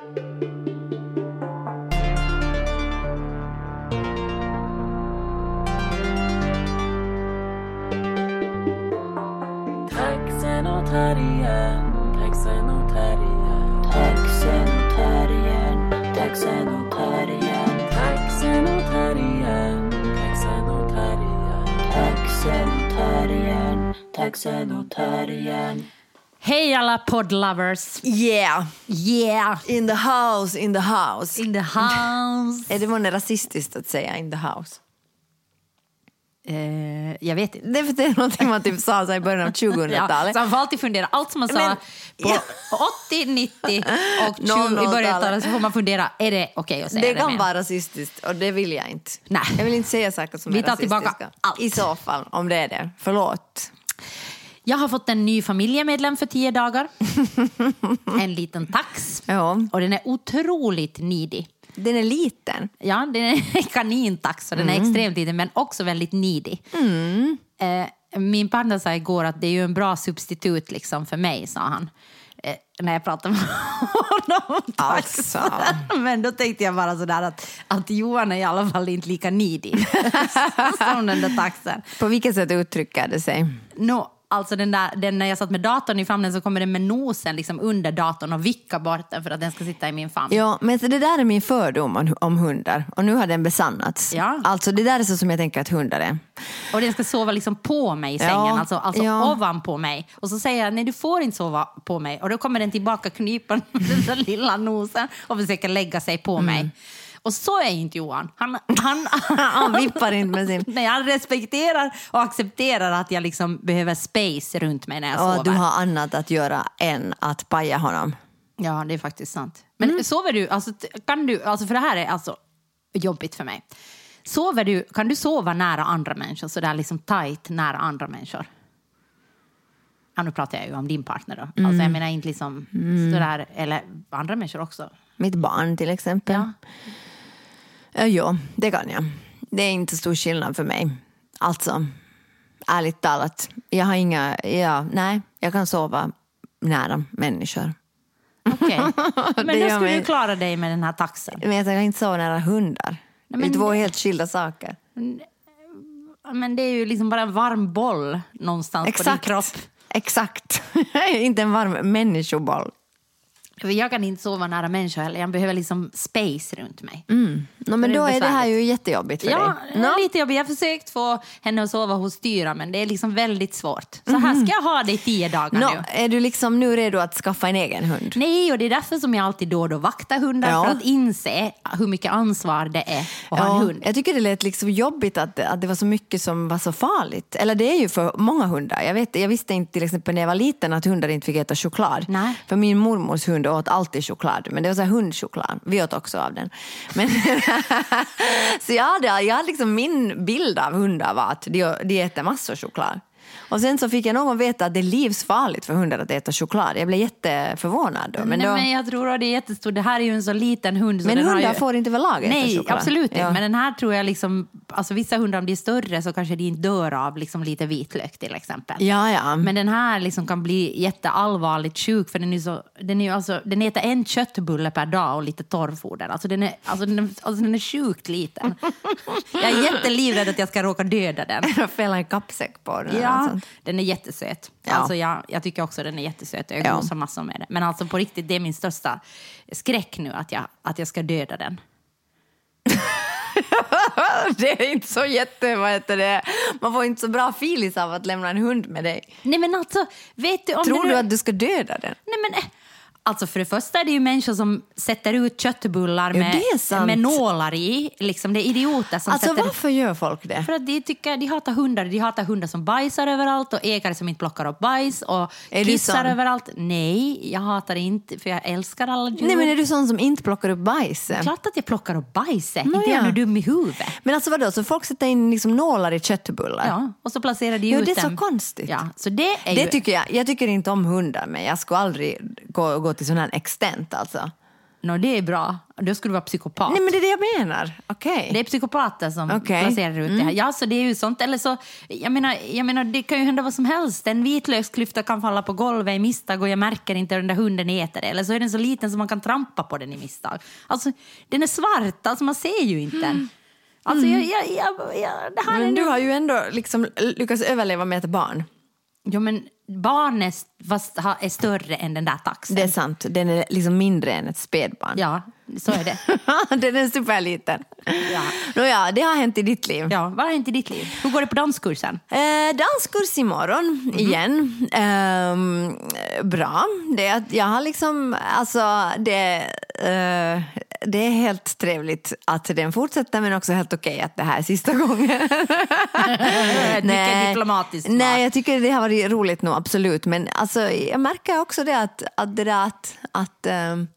Taxenotarien, taxenotarien, Taxenotarien, taxenotarien, taxenotarien, taxenotarien. taxenotarien, taxenotarien. Hej alla poddlovers! Yeah! Yeah! In the house, in the house. In the house! Är det månne rasistiskt att säga in the house? Eh, jag vet inte. Det är för det är någonting man typ sa så i början av 2000-talet. så man får alltid fundera. Allt som man sa Men- på ja. 80, 90 och 20, i 00-talet. början av talet så får man fundera, är det okej att säga det det? kan vara rasistiskt och det vill jag inte. Nej. Jag vill inte säga saker som Vi är tar rasistiska. tillbaka allt. I så fall, om det är det. Förlåt. Jag har fått en ny familjemedlem för tio dagar. en liten tax. Ja, Och den är otroligt needy. den är liten. Ja, den är en kanintax och den är extremt liten men också väldigt needy. Eh, min partner sa igår att det är ju en bra substitut liksom för mig, sa han. Eh, när jag pratade med honom om. Alltså. Men då tänkte jag bara sådär att, att Johan är i alla fall inte lika needy som den där taxen. På vilket sätt uttrycker det sig? No, alltså den där, den, när jag satt med datorn i famnen så kommer den med nosen liksom under datorn och vickar bort den för att den ska sitta i min famn. Ja, men så det där är min fördom om, om hundar och nu har den besannats. Ja. Alltså det där är så som jag tänker att hundar är. Och den ska sova liksom på mig i Ja, sängen, alltså, alltså ja. ovanpå mig. Och så säger jag, nej du får inte sova på mig. Och då kommer den tillbaka knipa med den lilla nosen och försöker lägga sig på Mm. mig. Och så är inte Johan. Han, han, Han vippar inte med sin... Nej, han respekterar och accepterar att jag liksom behöver space runt mig när jag Och sover. du har annat att göra än att paja honom. Ja, det är faktiskt sant. Men Mm. sover du, alltså, kan du, alltså för det här är alltså jobbigt för mig. Sover du, kan du sova nära andra människor, sådär liksom tight nära andra människor? Ja, nu pratar jag ju om din partner då. Alltså Mm. jag menar inte liksom sådär, eller andra människor också. Mitt barn till exempel. Ja. Ja, ja, det kan jag. Det är inte stor skillnad för mig. Alltså, ärligt talat. Jag har inga... Ja, nej, jag kan sova nära människor. Okej. Men Det då skulle mig- du klara dig med den här taxen. Men jag kan inte sova nära hundar. det men- är två helt skilda saker. Men det är ju liksom bara en varm boll någonstans på din Exakt. kropp. Exakt. inte en varm människoboll. Jag kan inte sova nära människor heller. Jag behöver liksom space runt mig. No, men är då är det här ju jättejobbigt för Ja, dig. är lite jobbigt. Jag har försökt få henne att sova hos Tyra men det är liksom väldigt svårt. Så här ska jag ha det i tio dagar Nå, nu. är du liksom nu redo att skaffa en egen hund? Nej, och det är därför som jag alltid då och då vaktar hundar Ja. för att inse hur mycket ansvar det är att ha en hund. Jag tycker det lät liksom jobbigt att, att det var så mycket som var så farligt. Eller det är ju för många hundar. Jag, vet, jag visste inte till exempel när jag var liten att hundar inte fick äta choklad. Nej. För min mormors hund åt alltid choklad. Men det var så här hundchoklad. Vi åt också av den. Men så jag hade, jag hade liksom min bild av hundar var att de, de äter massor choklad. Och sen så fick jag någon veta att det är livsfarligt för hundar att äta choklad. Jag blev jätteförvånad. Då. Men, Nej, då, men jag tror att det är jättestort. Det här är ju en så liten hund. Så Men hundar ju... får inte överlag äta Nej, choklad. absolut inte. Ja. Men den här tror jag liksom, alltså vissa hundar om de är större så kanske de inte dör av liksom lite vitlök till exempel. ja, ja. Men den här liksom kan bli jätteallvarligt sjuk för den, är så, den, är ju alltså, den äter en köttbulle per dag och lite torrfoder. Alltså den är, alltså den är, alltså den är sjukt liten. Jag är jättelivrädd att jag ska råka döda den. fälla en kappsäck på den. Ja, sånt. Den är jättesöt. Ja. Alltså jag, jag tycker också den är jättesöt. Jag Ja. gosar massor med den. Men alltså på riktigt, det är min största skräck nu att jag, att jag ska döda den. Det är inte så jätte... Vad heter det? Man får inte så bra filis av att lämna en hund med dig. Nej men alltså, vet du om Tror du nu- att du ska döda den? Nej, men, eh, alltså för det första är det ju människor som sätter ut köttbullar Ja, med, det är sant. med nålar i. Liksom, det är idioter som Alltså sätter... varför gör folk det? För att de, tycker, de hatar hundar. De hatar hundar som bajsar överallt och ägare som inte plockar upp bajs och Är kissar överallt. Nej, jag hatar inte för jag älskar alla djur. Nej men är du sån som inte plockar upp bajs? Klart att jag plockar upp bajset. Nå, inte är ja. du dum i huvudet. Men alltså vadå, så folk sätter in liksom nålar i köttbullar? Ja, och så placerar de Ja, ut det är så dem. konstigt. Ja, så det är Det ju... tycker jag. Jag tycker inte om hundar men jag skulle aldrig gå, gå till sån här extent alltså. Nå, det är bra. Då skulle du vara psykopat. Nej men det är det jag menar. Okej. Det är psykopater som Okej. placerar ut det här. Ja, så det är ju sånt. Eller så, jag menar, jag menar, det kan ju hända vad som helst. En vitlöksklyfta kan falla på golvet i misstag och jag märker inte den där hunden äter det. Eller så är den så liten så man kan trampa på den i misstag. Alltså, den är svart, alltså man ser ju inte den. Alltså, jag, jag, jag, jag, det här är Men du nu... har ju ändå liksom lyckats överleva med ett barn. Jo, men barnet är större än den där taxen. Det är sant. Den är liksom mindre än ett spädbarn. Ja, så är det. den är superliten. Ja. Nåja, det har hänt i ditt liv. Ja, vad har hänt i ditt liv? Hur går det på danskursen? Eh, danskurs imorgon Mhm. igen. Ehm, bra. Det jag har liksom, alltså det, eh, det är helt trevligt att den fortsätter men också helt okej att det här är sista gången. Mycket diplomatiskt. Nej, jag tycker det har varit roligt nog, absolut. Men alltså, jag märker också det att, att, det där att, att ehm,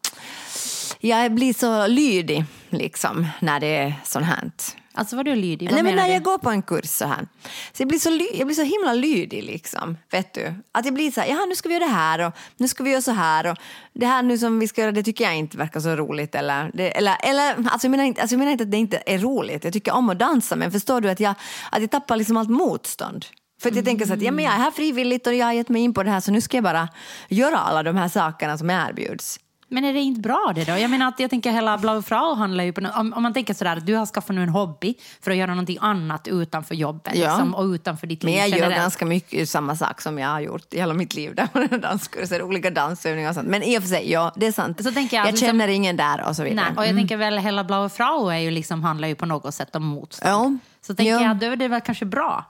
jag blir så lydig liksom, när det är sånt här. Alltså vad du lydig? Vad Nej, men när du? jag går på en kurs så här. Så jag, blir så ly- jag blir så himla lydig liksom. Vet du? Att jag blir så här, jaha nu ska vi göra det här och nu ska vi göra så här och det här nu som vi ska göra det tycker jag inte verkar så roligt eller, det, eller, eller alltså jag, menar inte, alltså jag menar inte att det inte är roligt. Jag tycker om att dansa men förstår du att jag, att jag tappar liksom allt motstånd. För att jag tänker så att ja, men jag är här frivilligt och jag har gett mig in på det här så nu ska jag bara göra alla de här sakerna som erbjuds. Men är det inte bra det då? Jag menar att jag tänker hela Blau Frau handlar ju på, om, om man tänker sådär att du har skaffat nu en hobby för att göra någonting annat utanför jobbet Ja. liksom, och utanför ditt Men liv jag gör generellt. ganska mycket samma sak som jag har gjort i hela mitt liv. Där danskurser, olika dansövningar och sånt. Men i och för sig, ja, det är sant. Så tänker jag jag liksom- känner ingen där och så vidare. Nej, och jag tänker väl hela Blau Frau är ju liksom, handlar ju på något sätt om motstånd. Ja. Så tänker Ja. jag då är det väl kanske bra.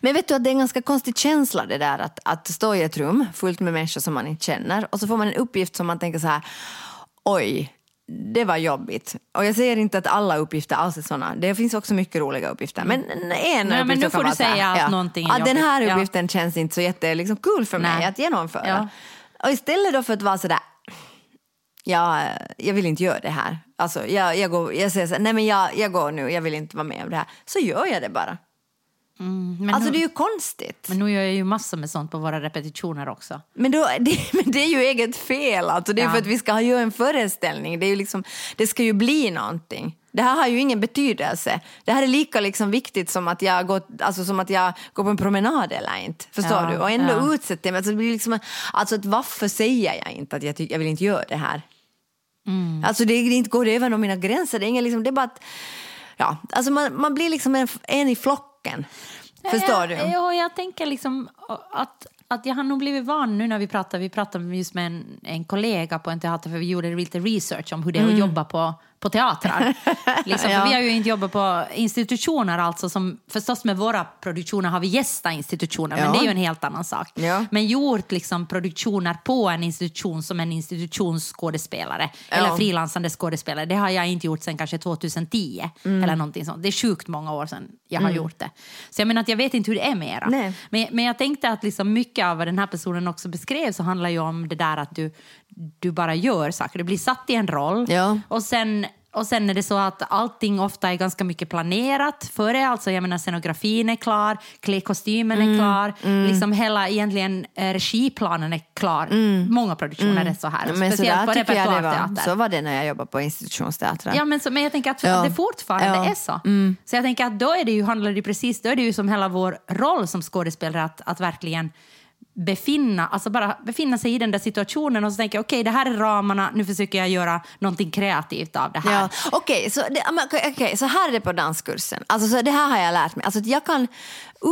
Men vet du att det är en ganska konstig känsla det där att, att stå i ett rum fullt med människor som man inte känner och så får man en uppgift som man tänker så här, oj, det var jobbigt. Och jag säger inte att alla uppgifter alls är sådana. Det finns också mycket roliga uppgifter. Men en Nej, uppgift men nu får du så här, säga att någonting är att Den här jobbigt. Ja. uppgiften känns inte så jätte, liksom, kul för mig Nej. att genomföra. Ja. Och istället då för att vara så där jag, jag vill inte göra det här. Alltså, jag, jag, går, jag säger så här, nej men jag, jag går nu, jag vill inte vara med om det här. Så gör jag det bara. Men, Alltså nu, det är ju konstigt. men nu gör jag ju massor med sånt på våra repetitioner också. Men, då, det, men det är ju eget fel. Alltså. Det är Ja. för att vi ska göra en föreställning. Det, är ju liksom, det ska ju bli någonting. Det här har ju ingen betydelse. Det här är lika liksom viktigt som att, jag går, alltså som att jag går på en promenad eller inte. Förstår Ja, du? Och ändå ja. utsätter jag mig. Alltså, det blir liksom, alltså att varför säger jag inte att jag, jag vill inte göra det här? Mm. Alltså det, det inte går över någon mina gränser. Det är, ingen, liksom, det är bara att ja, alltså man, man blir liksom en, en i flocken. Förstår du? Ja, ja, jag tänker liksom att, att jag har nog blivit van nu när vi pratar. Vi pratade just med en, en kollega på en teater för vi gjorde lite research om hur det är att jobba på, på teatrar. liksom, Ja. vi har ju inte jobbat på institutioner alltså som förstås med våra produktioner har vi gästat institutioner men Ja. det är ju en helt annan sak. Ja. Men gjort liksom produktioner på en institution som en institutionsskådespelare eller frilansande skådespelare det har jag inte gjort sedan kanske 2010 Mm. eller någonting sånt. Det är sjukt många år sedan jag har gjort det. Så jag menar att jag vet inte hur det är mera. Nej. Men, men jag tänkte att liksom mycket av vad den här personen också beskrev så handlar ju om det där att du, du bara gör saker. Du blir satt i en roll Ja. och sen och sen är det så att allting ofta är ganska mycket planerat före. Alltså jag menar scenografin är klar, klädkostymen Mm, är klar, liksom hela egentligen eh, regiplanen är klar. Många produktioner är så här. Mm. Men så speciellt där på repertoarteater. Så var det när jag jobbade på institutionsteatrar. Ja, men, så, men jag tänker att Ja. det fortfarande Ja. Mm. är så. Så jag tänker att då är det ju, handlar det precis, då är det ju som hela vår roll som skådespelare att, att verkligen befinna, alltså bara befinna sig i den där situationen och så tänker jag okej okay, det här är ramarna, nu försöker jag göra någonting kreativt av det här. Ja, Okej, okay, så, det, men så här är det på danskursen. Alltså, så det här har jag lärt mig. Alltså, att jag kan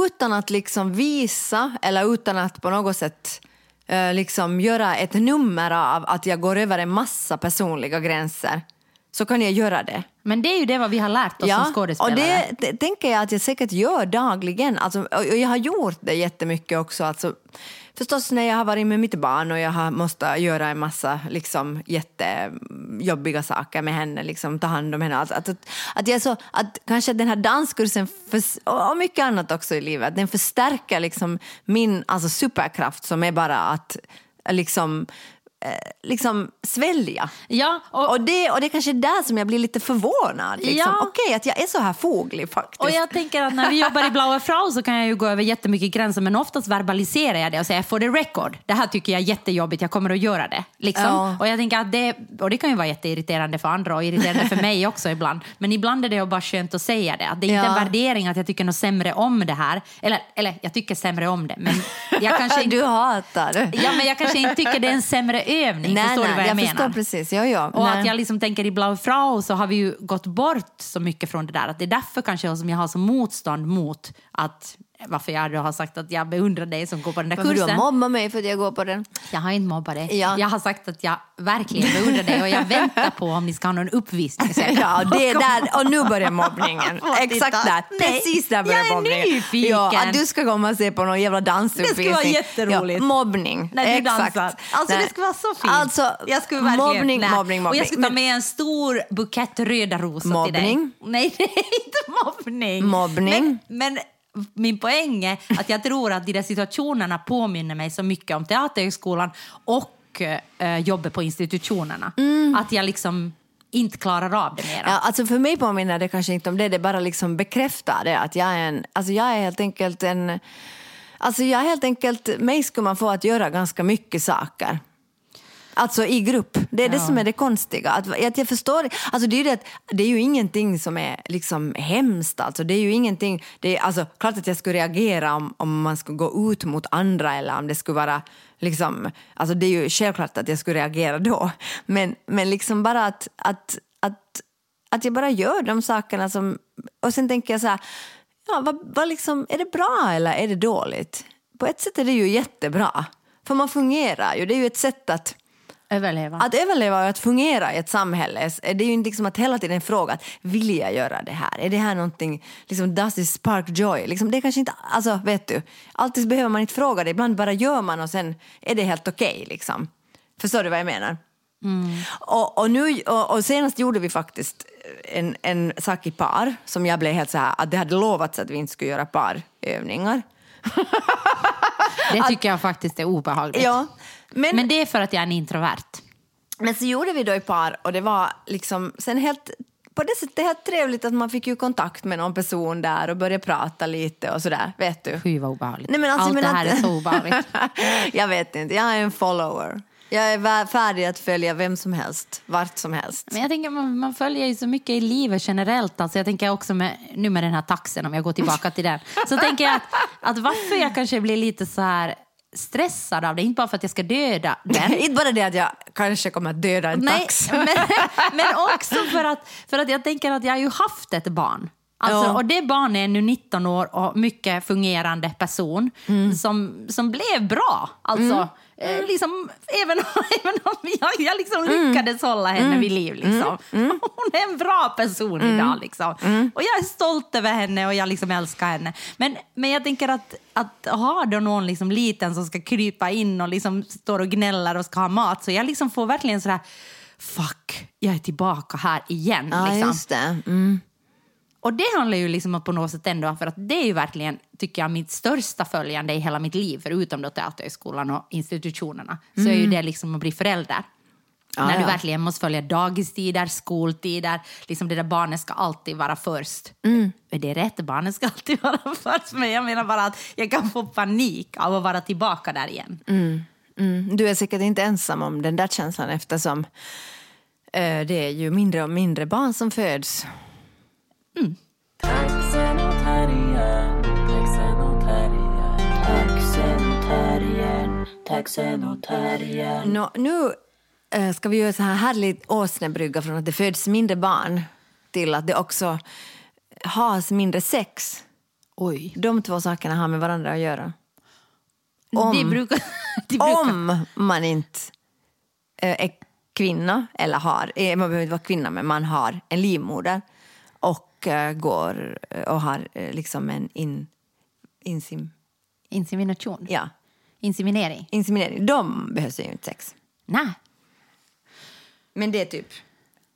utan att liksom visa eller utan att på något sätt eh, liksom göra ett nummer av att jag går över en massa personliga gränser så kan jag göra det. Men det är ju det vad vi har lärt oss som och skådespelare. det, det tänker jag att jag säkert gör dagligen. Alltså, och och jag har gjort det jättemycket också. Alltså, förstås när jag har varit med mitt barn och jag har måste göra en massa liksom, jättejobbiga saker med henne, liksom, ta hand om henne. Alltså, att, att, jag så, att kanske den här danskursen förs- och mycket annat också i livet, den förstärker liksom min alltså, superkraft som är bara att liksom liksom svälja. Ja, och, Och det, och det är kanske är där som jag blir lite förvånad. Liksom. Ja. Okej, att jag är så här foglig faktiskt. och jag tänker att när vi jobbar i Blaue Frau så kan jag ju gå över jättemycket gränser men oftast verbaliserar jag det och säger for the record, det här tycker jag är jättejobbigt, jag kommer att göra det. Liksom. Ja. Och jag tänker att det, och det kan ju vara jätteirriterande för andra och irriterande för mig också ibland. Men ibland är det bara skönt att säga det. Att det är inte Ja. en värdering att jag tycker något sämre om det här. Eller, eller jag tycker sämre om det, men jag kanske inte... du hatar. Ja, men jag kanske inte tycker det är en sämre övning. nej, förstår nej, du vad jag, jag menar? förstår precis. Ja, ja. Och nej. att jag liksom tänker i Blau Frau så har vi ju gått bort så mycket från det där. Att det är därför kanske som jag har så motstånd mot att varför jag då har sagt att jag beundrar dig som går på den där Varför du kursen. har mobbat mig för att jag går på den. Jag har inte mobbat dig. Ja. Jag har sagt att jag verkligen beundrar dig och jag väntar på om ni ska ha någon uppvisning. Ja, det är där, och nu börjar mobbningen. Exakt där. Nej, Precis där börjar jag är mobbningen. nyfiken. Ja, att du ska komma och se på någon jävla dansuppvisning. Det skulle vara jätteroligt. Ja, mobbning. När du Exakt. dansar. Alltså Nej. det skulle vara så fint. Alltså, jag skulle verkligen, mobbning, mobbning, mobbning. Och jag skulle ta med en stor bukett röda rosor till dig. Mobbning? Nej, det är inte mobbning. Mobbning? Men, men min poäng är att jag tror att de där situationerna påminner mig så mycket om Teaterhögskolan och eh, jobbet på institutionerna. Att jag liksom inte klarar av det mera. Ja, alltså för mig påminner det kanske inte om det, det bara liksom bekräftar det att jag är en, alltså jag är helt enkelt en, alltså jag är helt enkelt, mig skulle man få att göra ganska mycket saker. Alltså i grupp. Det är det Ja. som är det konstiga. Att, att jag förstår, alltså det, är ju det, det är ju ingenting som är liksom hemskt. Alltså det är ju ingenting, det är, alltså, klart att jag skulle reagera om, om man skulle gå ut mot andra eller om det skulle vara liksom, alltså det är ju självklart att jag skulle reagera då. Men, men liksom bara att, att, att, att jag bara gör de sakerna som, och sen tänker jag så här, ja, vad, vad liksom, är det bra eller är det dåligt? På ett sätt är det ju jättebra, för man fungerar ju. Det är ju ett sätt att Överleva. att överleva och att fungera i ett samhälle, det är ju inte liksom att hela tiden fråga att vill jag göra det här? Är det här någonting, liksom does this spark joy? Liksom, det är kanske inte, alltså vet du, alltid behöver man inte fråga det, ibland bara gör man och sen är det helt okej liksom. Förstår du vad jag menar? Och, och, nu, och, och senast gjorde vi faktiskt en, en sak i par som jag blev helt så här att det hade lovats att vi inte skulle göra parövningar. det tycker jag faktiskt är obehagligt. Ja, men, Men det är för att jag är en introvert. Men så gjorde vi då i par och det var liksom sen helt på det sättet helt trevligt att man fick ju kontakt med någon person där och började prata lite och sådär, vet du. Fy vad obehagligt. Nej, men alltså, Allt jag det här att- är så obehagligt. jag vet inte, jag är en follower. Jag är färdig att följa vem som helst, vart som helst. Men jag tänker man, man följer ju så mycket i livet generellt. Alltså jag tänker också med, nu med den här taxen, om jag går tillbaka till den. Så tänker jag att, att varför jag kanske blir lite så här stressad av det, inte bara för att jag ska döda den. inte bara det att jag kanske kommer att döda en Nej, tax. men, men också för att, för att jag tänker att jag har ju haft ett barn. Alltså, Ja. Och det barnet är nu 19 år och mycket fungerande person Mm. som, som blev bra. Alltså, eh, liksom, även, även om jag, jag liksom Mm. lyckades hålla henne vid liv. Liksom. Hon är en bra person Mm. idag. Liksom. Och jag är stolt över henne och jag liksom älskar henne. Men, men jag tänker att, att ha då någon liksom liten som ska krypa in och liksom står och gnäller och ska ha mat, så jag liksom får verkligen sådär fuck, jag är tillbaka här igen. Ja, liksom. Mm. Och det handlar ju liksom om på något sätt ändå, för att det är ju verkligen, tycker jag, mitt största följande i hela mitt liv, förutom då Teaterhögskolan och institutionerna, så är ju det liksom att bli förälder. Mm. Ja, När du ja. verkligen måste följa dagistider, skoltider, liksom det där barnet ska alltid vara först. Mm. Är det rätt? Barnet ska alltid vara först, men jag menar bara att jag kan få panik av att vara tillbaka där igen. Mm. Du är säkert inte ensam om den där känslan eftersom eh, det är ju mindre och mindre barn som föds. Terriern. Nå, nu eh, ska vi göra så här härligt åsnebrygga från att det föds mindre barn till att det också has mindre sex. Oj. De två sakerna har med varandra att göra. Om. Det brukar... Det brukar Om man inte eh, är kvinna, eller har, eh, man behöver inte vara kvinna, men man har en livmoder och eh, går eh, och har eh, liksom en in, insim, Insemination? ja, Inseminering? inseminering. De behövs ju inte sex. Nej. Men det är typ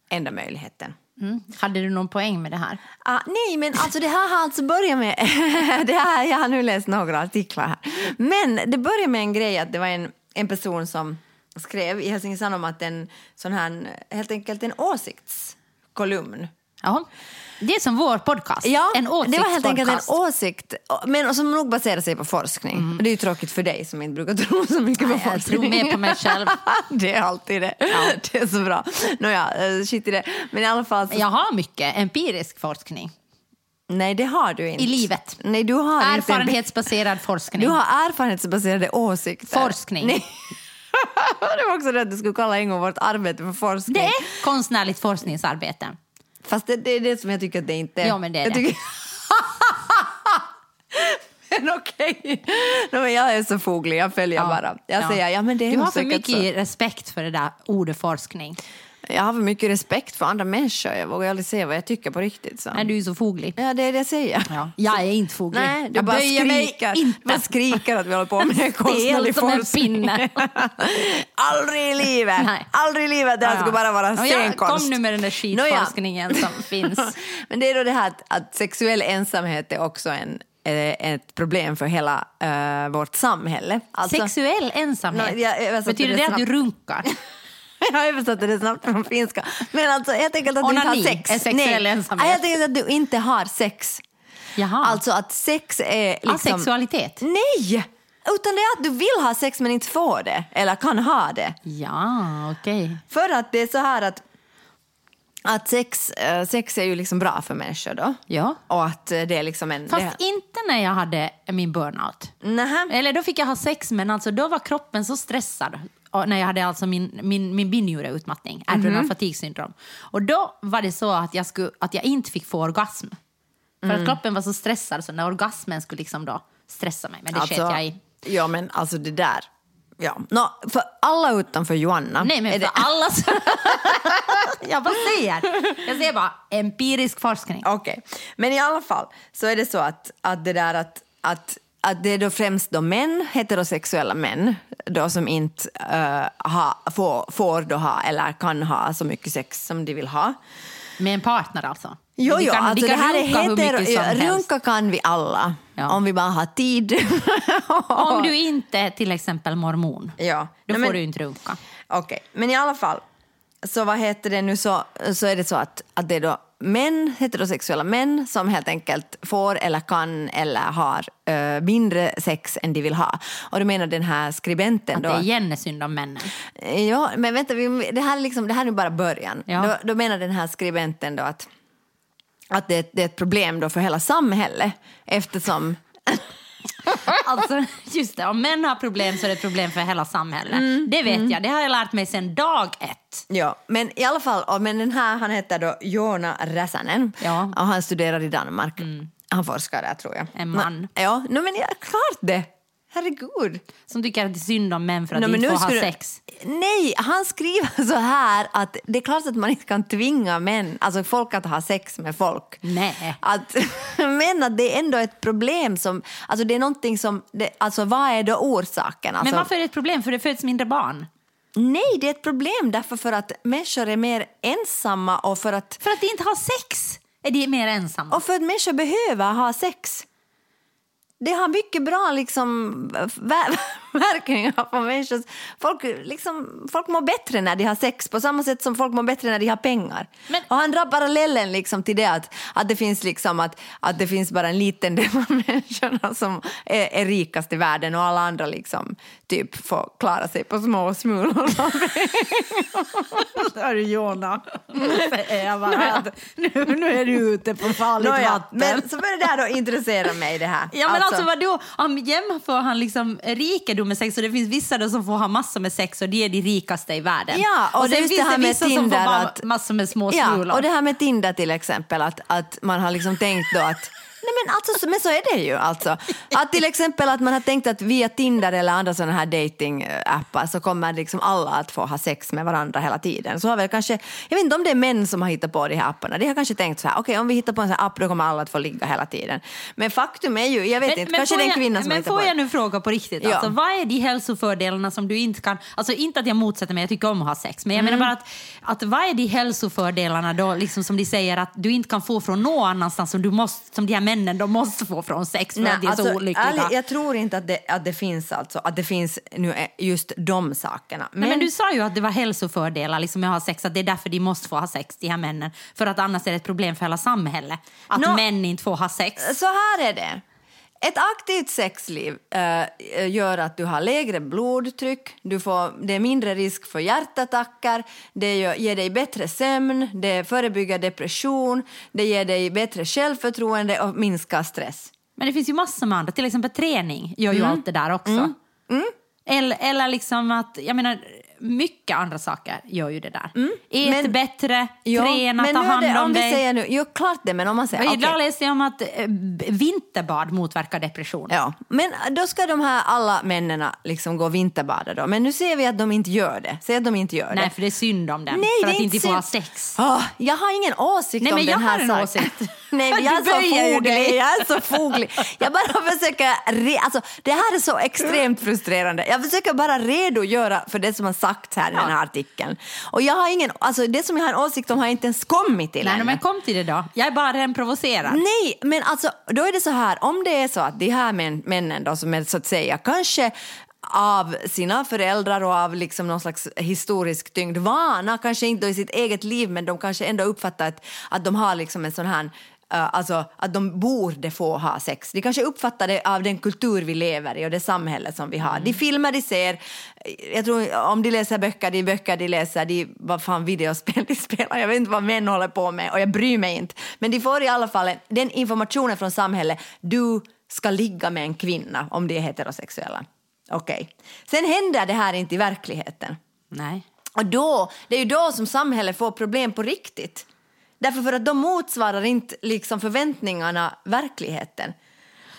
enda möjligheten. Mm. Hade du någon poäng med det här? Ah, nej, men alltså det här har alltså börjat med... det här, jag har nu läst några artiklar här. Men det började med en grej att det var en, en person som, skrev i Helsingin Sanomat en sån här, helt enkelt en åsiktskolumn. Ja. Det är som vår podcast. Ja, en det var helt enkelt en åsiktspodcast. åsikt, men som nog baserar sig på forskning. Och Det är ju tråkigt för dig som inte brukar tro så mycket på Nej, jag forskning. tror mer på mig själv. det är alltid det. Det är så bra. Nåja, eh, skit i det. Men i alla fall, så, Jag har mycket empirisk forskning. nej det har du inte. I livet. Nej, du har inte en- Erfarenhetsbaserad forskning. Du har erfarenhetsbaserade åsikter. Forskning. Nej. det var också det att du skulle kalla en gång vårt arbete för forskning. Det är konstnärligt forskningsarbete. Fast det, det är det som jag tycker att det inte är. Ja, men det är jag det. Tycker... men okej. No, men jag är så foglig, jag följer bara. Jag ja. säger, ja men det är Du har för mycket så. respekt för det där ordet forskning. Jag har för mycket respekt för andra människor. Jag vågar aldrig säga vad jag tycker på riktigt. Så. Nej, du är så foglig. Ja, det är det jag säger. Ja. Jag är inte foglig. Nej, du jag bara böjer mig skriker. inte. Bara skriker att vi håller på med konstnärlig som en forskning. pinne. aldrig i livet! Nej. Aldrig i livet! Det här Ja, ska ja. bara vara ja, scenkonst. Kom nu med den där skitforskningen som finns. Men det är då det här att, att sexuell ensamhet är också en, eh, ett problem för hela eh, vårt samhälle. Alltså, Sexuell ensamhet. Nå, jag översatte Betyder det det att du runkar? jag översatte det snabbt från finska. Men alltså helt enkelt att du inte Onani har sex. är sexuell Nej, ensamhet. helt enkelt att du inte har sex. Jaha. Alltså att sex är liksom... Asexualitet? Nej! Utan det är att du vill ha sex men inte får det. Eller kan ha det. Ja, okej. För att det är så här att, att sex, eh, sex är ju liksom bra för människor då. Ja. Och att eh, det är liksom en... Fast det, inte när jag hade min burnout. Nähä. Eller då fick jag ha sex, men alltså då var kroppen så stressad. När jag hade alltså min, min, min binjureutmattning, adrenal Mhm. fatigue syndrom. Och då var det så att jag, skulle, att jag inte fick få orgasm. För Mm. att kroppen var så stressad så när orgasmen skulle liksom då stressa mig. Men det Alltså, sket jag i. Ja men alltså det där. Ja. Nå, för alla utanför Joanna. Nej, men är för det, alla så... jag bara säger. Jag säger bara empirisk forskning. Okej, men i alla fall så är det så att, att det där att, att att det är då främst då män, heterosexuella män då som inte uh, ha, får, får då ha eller kan ha så mycket sex som de vill ha. Med en partner alltså. Jo, jo, kan, alltså det här är hetero, runka kan vi alla Ja. om vi bara har tid. Om du inte till exempel mormon, Ja. då Nej, får men- du inte runka. Okej, men i alla fall. Så vad heter det nu så, så är det så att, att det är då män, heterosexuella män som helt enkelt får eller kan eller har eh, mindre sex än de vill ha. Och då menar den här skribenten Att då... det är igen är synd om männen. Ja, men vänta, vi, det, här är liksom, det här är bara början. Ja. Då, då menar den här skribenten då att, att det, det är ett problem då för hela samhället eftersom Alltså, just det, om män har problem så är det ett problem för hela samhället. Mm, Det vet jag, det har jag lärt mig sedan dag ett. Ja, men i alla fall, men den här han heter då Joona Räsänen Ja. Mm. och han studerar i Danmark. Han forskar där tror jag. En man. Men, ja, no, men ja, klart det. Herregud. Som tycker att det är synd om män för att No, de inte får ha skulle- sex. Nej, han skriver så här att det är klart att man inte kan tvinga män, alltså folk att ha sex med folk. Nej. Att, men att det är ändå ett problem som, alltså det är någonting som, det, alltså vad är då orsaken? Alltså, Men varför är det ett problem? För det föds mindre barn. Nej, det är ett problem därför för att människor är mer ensamma och för att För att de inte har sex är de mer ensamma. Och för att människor behöver ha sex. Det har mycket bra liksom, eh, ver- verkningar på människor. Folk, liksom, folk mår bättre när de har sex på samma sätt som folk mår bättre när de har pengar. Men- och han drar parallellen liksom till det att, att, det finns liksom att, att det finns bara en liten del av människorna som är, är rikast i världen och alla andra liksom, typ får klara sig på små smulor. Där är Jona. jag nu, nu är du ute på farligt Nåja, vatten. men så började det här då intressera mig det här. Ja men alltså, vadå, om jämför han liksom rikedom med sex och det finns vissa då som får ha massor med sex och de är de rikaste i världen. Ja, och det är sen finns det vissa som får Tinder att- massor med små Ja, och det här med Tinder till exempel, att, att man har liksom tänkt då att Nej men alltså, så- men så är det ju alltså. Att till exempel att man har tänkt att via Tinder eller andra sådana här datingappar så kommer liksom alla att få ha sex med varandra hela tiden. Så har väl kanske, jag vet inte om det är män som har hittat på de här apparna. De har kanske tänkt så här, okej om vi hittar på en sån här app då kommer alla att få ligga hela tiden. Men faktum är ju, jag vet inte, kanske får det är en kvinna som Men får jag nu fråga på riktigt, Ja. alltså, vad är de hälsofördelarna som du inte kan... Alltså inte att jag motsätter mig, jag tycker om att ha sex, men jag Mm. menar bara att, att vad är de hälsofördelarna då, liksom som de säger att du inte kan få från någon annanstans som, du måste, som de här männen männen de måste få från sex för att de är så olyckliga. ärligt, jag tror inte att det, att det finns alltså, att det finns nu eh, just de sakerna. Men, Nej, men du sa ju att det var hälsofördelar liksom, med att ha sex, att det är därför de måste få ha sex, de här männen. För att annars är det ett problem för hela samhället. Att Nå- män inte får ha sex. Så här är det. Ett aktivt sexliv eh, gör att du har lägre blodtryck, du får, det är mindre risk för hjärtattacker, det gör, ger dig bättre sömn, det förebygger depression, det ger dig bättre självförtroende och minskar stress. Men det finns ju massor med andra, till exempel träning gör Mm. ju allt det där också. Eller, eller liksom att, jag menar, mycket andra saker gör ju det där. Ät men- bättre, Ja, träna, ta hand det, om, om vi dig. säger nu, jo klart det, men om man säger. Idag läste jag om att eh, vinterbad motverkar depression. Ja, men då ska de här alla männen liksom gå och vinterbada då. Men nu ser vi att de inte gör det. Säg att de inte gör Nej, det. för det är synd om dem. Nej, för att inte få ha sex. Åh, jag har ingen åsikt Nej, om men den jag här har en saken. Nej, men jag är så foglig. Jag är så foglig. Jag bara försöker... Re- alltså, det här är så extremt frustrerande. Jag försöker bara redogöra för det som har sagts här i den här artikeln. Och jag har ingen... Alltså, det som jag har en åsikt om har jag inte ens kommit till Nej, ännu. men kom till det då. Jag är bara redan provocerad. Nej, men alltså, då är det så här, om det är så att de här män, männen då, som är så att säga kanske av sina föräldrar och av liksom någon slags historisk tyngd vana, kanske inte i sitt eget liv, men de kanske ändå uppfattar att, att de har liksom en sån här alltså att de borde få ha sex. De kanske uppfattar det av den kultur vi lever i och det samhälle som vi har. De filmer de ser, jag tror om de läser böcker, de böcker de läser, de vad fan videospel de spelar, jag vet inte vad män håller på med och jag bryr mig inte. Men de får i alla fall en- den informationen från samhället, du ska ligga med en kvinna om de är heterosexuella. Okej. Sen händer det här inte i verkligheten. Nej. Och då, det är ju då som samhället får problem på riktigt. Därför för att de motsvarar inte liksom förväntningarna verkligheten.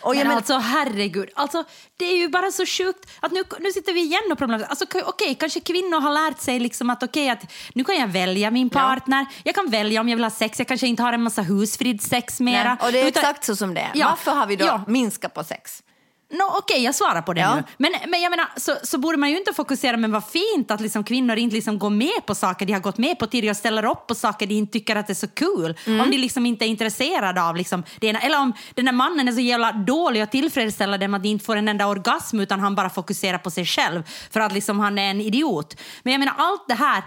Och Men jag men, alltså herregud, alltså, det är ju bara så sjukt att nu, nu sitter vi igen och problemet. Alltså, okej, okej, kanske kvinnor har lärt sig liksom att okej, att nu kan jag välja min partner, jag kan välja om jag vill ha sex, jag kanske inte har en massa husfridssex mera. nej, och det är Utan- exakt så som det är. Ja, Varför har vi då ja. minskat på sex? No, Okej, jag svarar på det Ja. nu. Men, men jag menar, så, så borde man ju inte fokusera, men vad fint att liksom kvinnor inte liksom går med på saker de har gått med på tidigare och ställer upp på saker de inte tycker att det är så kul. Mm. Om de liksom inte är intresserade av liksom det ena. Eller om den där mannen är så jävla dålig att tillfredsställa dem att de inte får en enda orgasm utan han bara fokuserar på sig själv för att liksom han är en idiot. Men jag menar, allt det här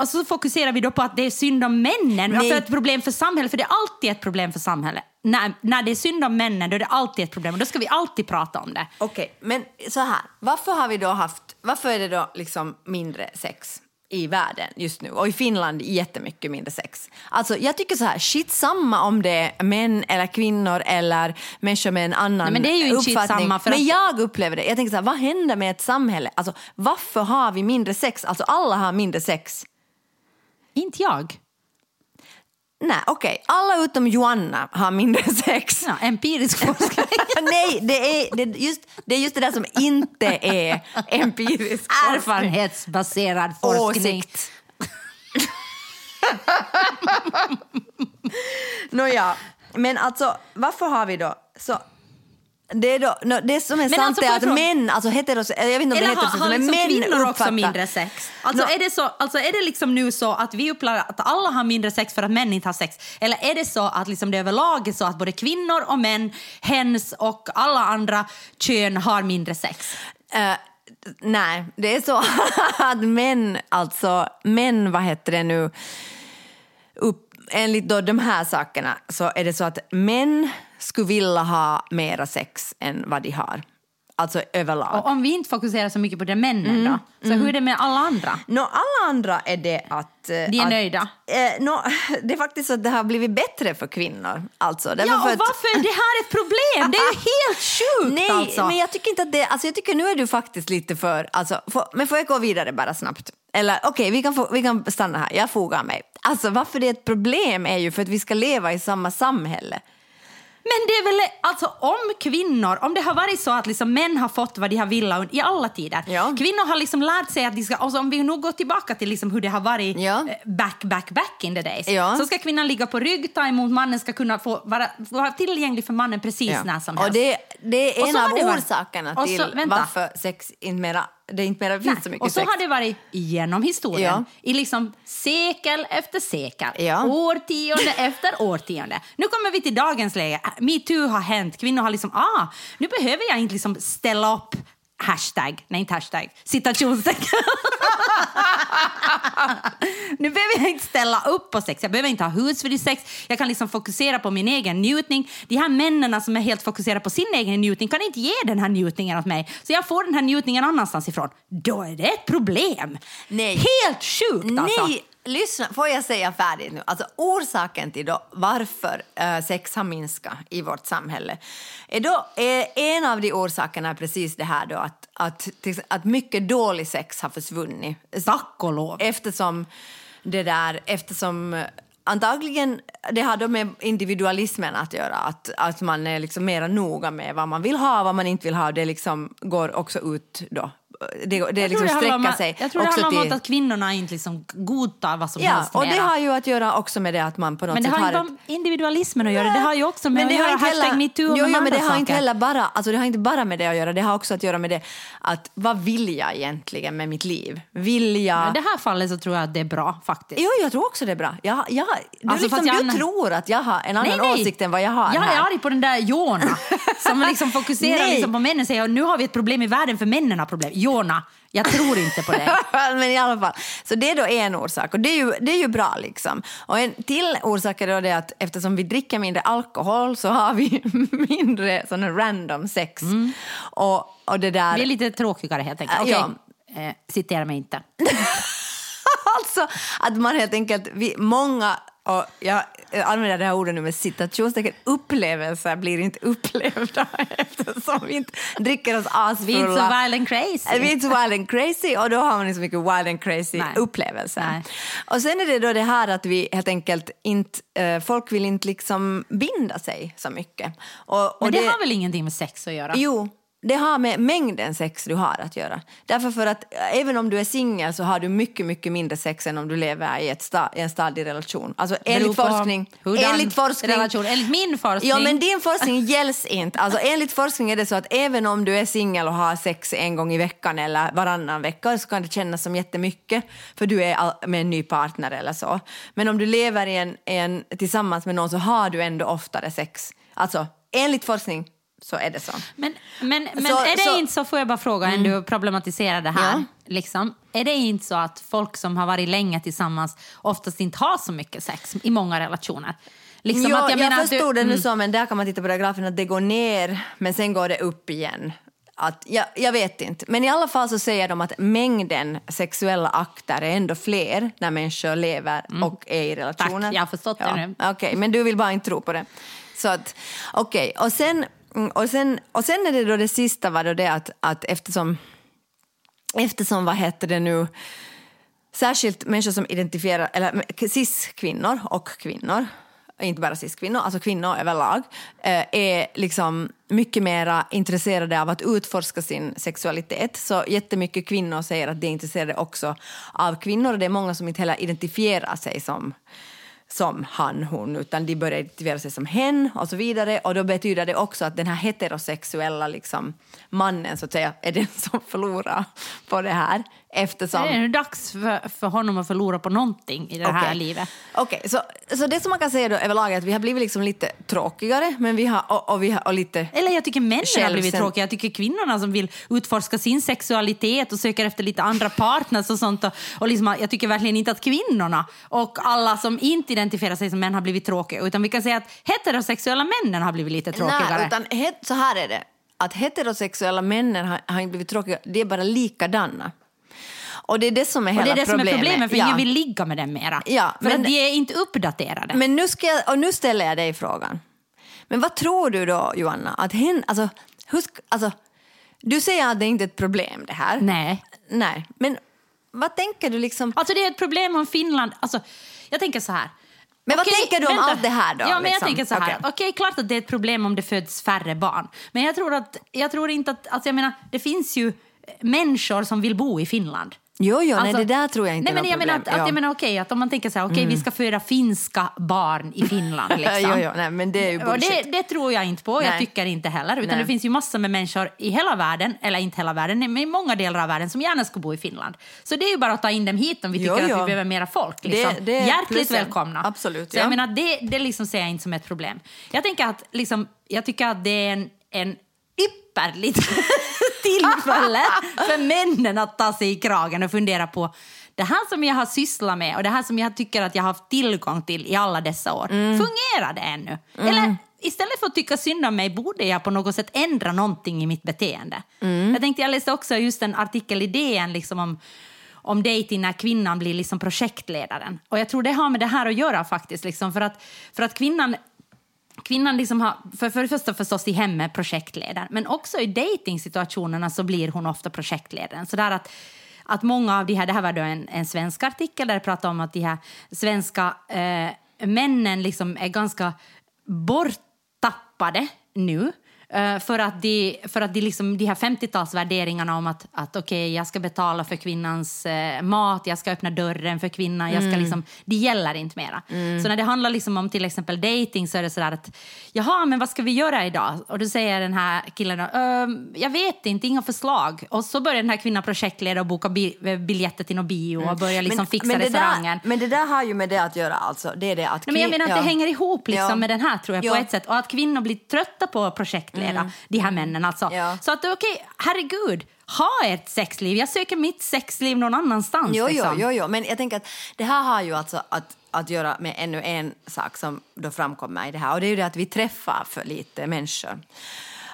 och så fokuserar vi då på att det är synd om männen, Nej. alltså ett problem för samhället, för det är alltid ett problem för samhället. När, när det är synd om männen, då är det alltid ett problem och då ska vi alltid prata om det. Okej, men så här. Varför har vi då haft, varför är det då liksom mindre sex i världen just nu? Och i Finland jättemycket mindre sex. Alltså jag tycker så här, shit samma om det är män eller kvinnor eller människor med en annan Nej, men det är ju uppfattning. för men att- jag upplever det. Jag tänker så här, vad händer med ett samhälle? Alltså varför har vi mindre sex? Alltså alla har mindre sex. Inte jag. Nej, okej. Alla utom Joanna har mindre sex. Ja, empirisk forskning. Nej, det är, det, är just, det är just det där som inte är empirisk forskning. Erfarenhetsbaserad forskning. Åsikt. Nåja, men alltså varför har vi då så det, är då, no, det som är Men sant alltså, är att fråga- män, alltså heteros, jag vet inte om Eller det men liksom män kvinnor också uppfattar- mindre sex? Alltså, Nå- är det så, alltså är det liksom nu så att vi upplever att alla har mindre sex för att män inte har sex? Eller är det så att liksom det överlag är så att både kvinnor och män, hens och alla andra kön har mindre sex? Eh, nej, det är så att män, alltså män, vad heter det nu, upp, enligt då de här sakerna så är det så att män skulle vilja ha mera sex än vad de har. Alltså överlag. Och om vi inte fokuserar så mycket på det männen då, så hur är det med alla andra? Nå, alla andra är det att... eh, De är att, nöjda. Eh, nå, det är faktiskt så att det har blivit bättre för kvinnor. Alltså. Ja, för och att- varför är det här ett problem? Det är ju helt sjukt Nej, alltså. men jag tycker inte att det... Alltså jag tycker nu är du faktiskt lite för... Alltså, får, men får jag gå vidare bara snabbt? Eller okej, vi, kan få- vi kan stanna här. Jag fogar mig. Alltså varför det är ett problem är ju för att vi ska leva i samma samhälle. Men det är väl, alltså om kvinnor, om det har varit så att liksom män har fått vad de har velat i alla tider. Ja. Kvinnor har liksom lärt sig att de ska, alltså om vi nu går tillbaka till liksom hur det har varit Ja. eh, back, back, back in the days. Ja. Så ska kvinnan ligga på rygg, ta emot mannen, ska kunna få vara, vara tillgänglig för mannen precis när som helst. Och det, det är en så av orsakerna så- till vänta. varför sex inte mera det inte mer finns så mycket och så sex. har det varit genom historien. Ja. I liksom sekel efter sekel. Ja. Årtionde efter årtionde. Nu kommer vi till dagens läge. Metoo har hänt. Kvinnor har liksom, ah, nu behöver jag inte liksom ställa upp hashtag, nej inte hashtag, citationstecken. nu behöver jag inte ställa upp på sex, jag behöver inte ha husfri sex, jag kan liksom fokusera på min egen njutning. De här männen som är helt fokuserade på sin egen njutning kan inte ge den här njutningen åt mig, så jag får den här njutningen annanstans ifrån. Då är det ett problem. Nej. Helt sjukt alltså. Nej, lyssna, får jag säga färdigt nu? Alltså orsaken till då varför eh, sex har minskat i vårt samhälle är då är en av de orsakerna är precis det här då att, att, att mycket dålig sex har försvunnit. Tack och lov. Eftersom det där, eftersom eh, antagligen det har då med individualismen att göra, att, att man är liksom mera noga med vad man vill ha och vad man inte vill ha. Det liksom går också ut då. Det, det Jag tror liksom handlar om sig Jag tror det handlar om till... att kvinnorna inte liksom godtar vad som Ja, helst och det har ju att göra också med det att man på något Men det sätt har har inte med individualismen att göra. Det har ju också med men det att har göra hashtag metoo och jo, jo, men det har inte heller bara, alltså det har inte bara med det att göra, det har också att göra med det att vad vill jag egentligen med mitt liv? Vill jag... I det här fallet så tror jag att det är bra faktiskt. Jo, jag tror också det är bra. Jag, jag, du, Alltså, liksom, jag- du tror att jag har en annan åsikt än vad jag har Jag här. är arg på den där Jona som liksom fokuserar Nej. liksom på männen och säger nu har vi ett problem i världen för männen har problem. Jona, jag tror inte på det. men i alla fall. Så det är då en orsak och det är ju, det är ju bra liksom. Och en till orsak är då det att eftersom vi dricker mindre alkohol så har vi mindre sån här random sex. Och, och det där... Vi är lite tråkigare helt enkelt. Ja. Okej, eh, citera mig inte. alltså att man helt enkelt, vi, många, och jag använder det här ordet nu med citationstecken, upplevelser blir inte upplevda eftersom vi inte dricker oss asfulla. Vi är inte så wild and crazy. Vi är inte så wild and crazy och då har man inte så mycket wild and crazy Nej. upplevelser. Nej. Och sen är det då det här att vi helt enkelt inte, eh, folk vill inte liksom binda sig så mycket. Och, och Men det, har väl ingenting med sex att göra? Jo, det har med mängden sex du har att göra. Därför för att äh, även om du är singel så har du mycket, mycket mindre sex än om du lever i, ett sta, i en stadig relation. Alltså enligt forskning. Enligt forskning. Relation. Enligt min forskning. Ja, men din forskning gälls inte. Alltså, enligt forskning är det så att även om du är singel och har sex en gång i veckan eller varannan vecka så kan det kännas som jättemycket för du är med en ny partner eller så. Men om du lever i en, en, tillsammans med någon så har du ändå oftare sex. Alltså, enligt forskning så är det så. Men, men, men Så- är det så- Mm. inte så, får jag bara fråga, en du problematiserar det här. Ja. Liksom, är det inte så att folk som har varit länge tillsammans oftast inte har så mycket sex i många relationer? Liksom jo, jag, att förstod du, det nu mm. så, men där kan man titta på den grafen att det går ner, men sen går det upp igen. Att, jag, jag vet inte, men i alla fall så säger de att mängden sexuella akter är ändå fler när människor lever och är i relationer. Mm. Tack, jag har förstått det ja. nu. Okej, men du vill bara inte tro på det. Så att, okej, och sen, mm, Mm, och, sen, och sen är det då det sista var då det att, att eftersom, eftersom, vad heter det nu, särskilt människor som identifierar, eller cis-kvinnor och kvinnor, inte bara cis-kvinnor, alltså kvinnor överlag, eh, är liksom mycket mer intresserade av att utforska sin sexualitet. Så jättemycket kvinnor säger att de är intresserade också av kvinnor och det är många som inte heller identifierar sig som som han, hon, utan de börjar identifiera sig som hen och så vidare. Och då betyder det också att den här heterosexuella liksom, mannen så att säga är den som förlorar på det här. Eftersom... Det är nu dags för, för honom att förlora på någonting i det här Okej. livet. Okej, så, så det som man kan säga då överlag är att vi har blivit liksom lite tråkigare men vi har, och, och vi har, och lite... Eller jag tycker männen har blivit tråkiga. Jag tycker kvinnorna som vill utforska sin sexualitet och söker efter lite andra partners och sånt. Och, och liksom, jag tycker verkligen inte att kvinnorna och alla som inte identifierar sig som män har blivit tråkiga. Utan vi kan säga att heterosexuella männen har blivit lite tråkigare. Nej, utan het, så här är det. Att heterosexuella männen har, har inte blivit tråkiga, de är bara likadana. Och det är det som är hela det är det som är problemet, för Ja. ingen vill ligga med den mera. Ja, för men- de är inte uppdaterade. Men nu, ska jag, och nu ställer jag dig frågan. Men vad tror du då, Joanna? Att hen, alltså, hur sk- alltså, du säger att det inte är ett problem det här. Nej. Nej. Men vad tänker du liksom? Alltså det är ett problem om Finland... Alltså, jag tänker så här. Men vad Okej, tänker du om vänta. allt det här då, Ja, men liksom? jag tänker så här. Okej. Okej, klart att det är ett problem om det föds färre barn. Men jag tror, att, jag tror inte att... Alltså jag menar, det finns ju människor som vill bo i Finland. Jo, jo, nej, Alltså- det där tror jag inte nej, är men något jag menar att, att Ja. jag menar, okej, att om man tänker så här, okej, vi ska föda finska barn i Finland. Liksom. jo, jo, nej, men det är ju bullshit. det, det tror jag inte på, jag Nej. tycker inte heller. Utan Nej. det finns ju massor med människor i hela världen, eller inte hela världen, men i många delar av världen som gärna skulle bo i Finland. Så det är ju bara att ta in dem hit om vi Jo, tycker jo. att vi behöver mera folk. Liksom. Det- det är Hjärtligt plussen. välkomna. Absolut, Så ja. jag menar, det, det liksom ser jag inte som ett problem. Jag tänker att, liksom, jag tycker att det är en, en ypperligt tillfälle för männen att ta sig i kragen och fundera på det här som jag har sysslat med och det här som jag tycker att jag har haft tillgång till i alla dessa år, Mm. fungerar det ännu? Eller istället för att tycka synd om mig borde jag på något sätt ändra någonting i mitt beteende. Mm. Jag tänkte, jag läste också just en artikel i DN liksom om om dating när kvinnan blir liksom projektledaren. Och jag tror det har med det här att göra faktiskt. Liksom, för, att, för att kvinnan Kvinnan liksom har, för, för det första förstås i hemmet projektledaren, men också i dejtingsituationerna så blir hon ofta projektledaren. Så där att, att många av de här, det här var då en, en svensk artikel där det pratade om att de här svenska eh, männen liksom är ganska borttappade nu. Eh, för att de, för att de, liksom, de här 50-talsvärderingarna om att, att okej, jag ska betala för kvinnans eh, mat, jag ska öppna dörren för kvinnan, jag ska liksom, det gäller inte mera. Så när det handlar liksom om till exempel dating så är det sådär att jaha, men vad ska vi göra idag? Och då säger den här killen, "Ehm, jag vet inte, inga förslag. Och så börjar den här kvinnan projektleda och boka bi- biljetter till någon bio och börjar liksom fixa det restaurangen. Där, men det där har ju med det att göra alltså. Det är det att Nej, men jag menar att det ja. hänger ihop liksom Ja. med den här tror jag på Ja. ett sätt. Och att kvinnor blir trötta på att projektleda de här männen. Alltså. Ja. Så att okej, herregud, ha ett sexliv. Jag söker mitt sexliv någon annanstans. Jo, jo, liksom. jo, jo, men jag tänker att det här har ju alltså att, att göra med ännu en sak som då framkommer i det här och det är ju det att vi träffar för lite människor.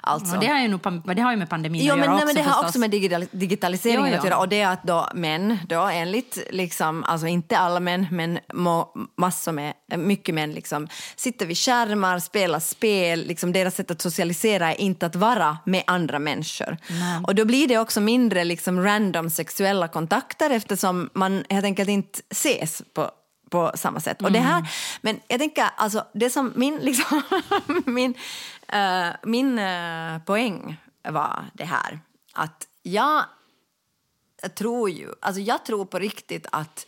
Alltså. Det, har ju nog, det har ju med pandemin Jo, att men, göra nej, också men det har förstås. också med digital, digitaliseringen Jo, jo. att göra. Och det är att då män, då enligt, liksom, alltså inte alla män, men massor med, mycket män, liksom, sitter vid skärmar, spelar spel. Liksom, deras sätt att socialisera är inte att vara med andra människor. Och då blir det också mindre liksom, random sexuella kontakter eftersom man helt enkelt inte ses på på samma sätt. Och det här, men jag tänker, alltså, det som min, liksom, min, eh, min eh, poäng var det här att jag tror ju, alltså jag tror på riktigt att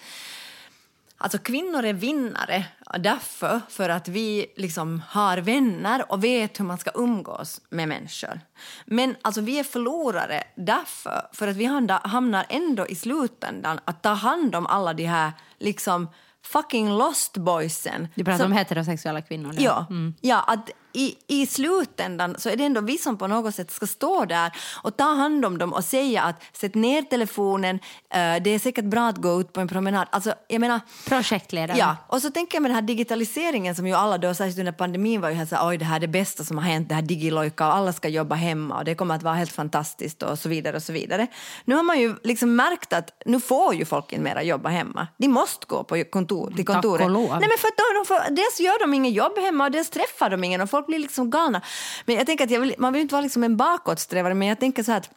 Alltså kvinnor är vinnare därför för att vi liksom har vänner och vet hur man ska umgås med människor. Men alltså vi är förlorare därför för att vi hamnar ändå i slutändan att ta hand om alla de här liksom fucking lost boysen. Du pratar som- om heterosexuella kvinnor. nu. Ja, ja att i, i slutändan så är det ändå vi som på något sätt ska stå där och ta hand om dem och säga att sätt ner telefonen, eh, det är säkert bra att gå ut på en promenad. Alltså, jag menar, Projektledare. Ja, och så tänker jag med den här digitaliseringen som ju alla då, särskilt under pandemin var ju helt så här, oj det här är det bästa som har hänt, det här digilojka och alla ska jobba hemma och det kommer att vara helt fantastiskt och så vidare och så vidare. Nu har man ju liksom märkt att nu får ju folk inte mera jobba hemma. De måste gå på kontor, till Tack och kontoret. lov. Nej, men för att de, de får, dels gör de ingen jobb hemma och dels träffar de ingen och folk blir liksom galna. Men jag tänker att jag vill, man vill inte vara liksom en bakåtsträvare men jag tänker så här att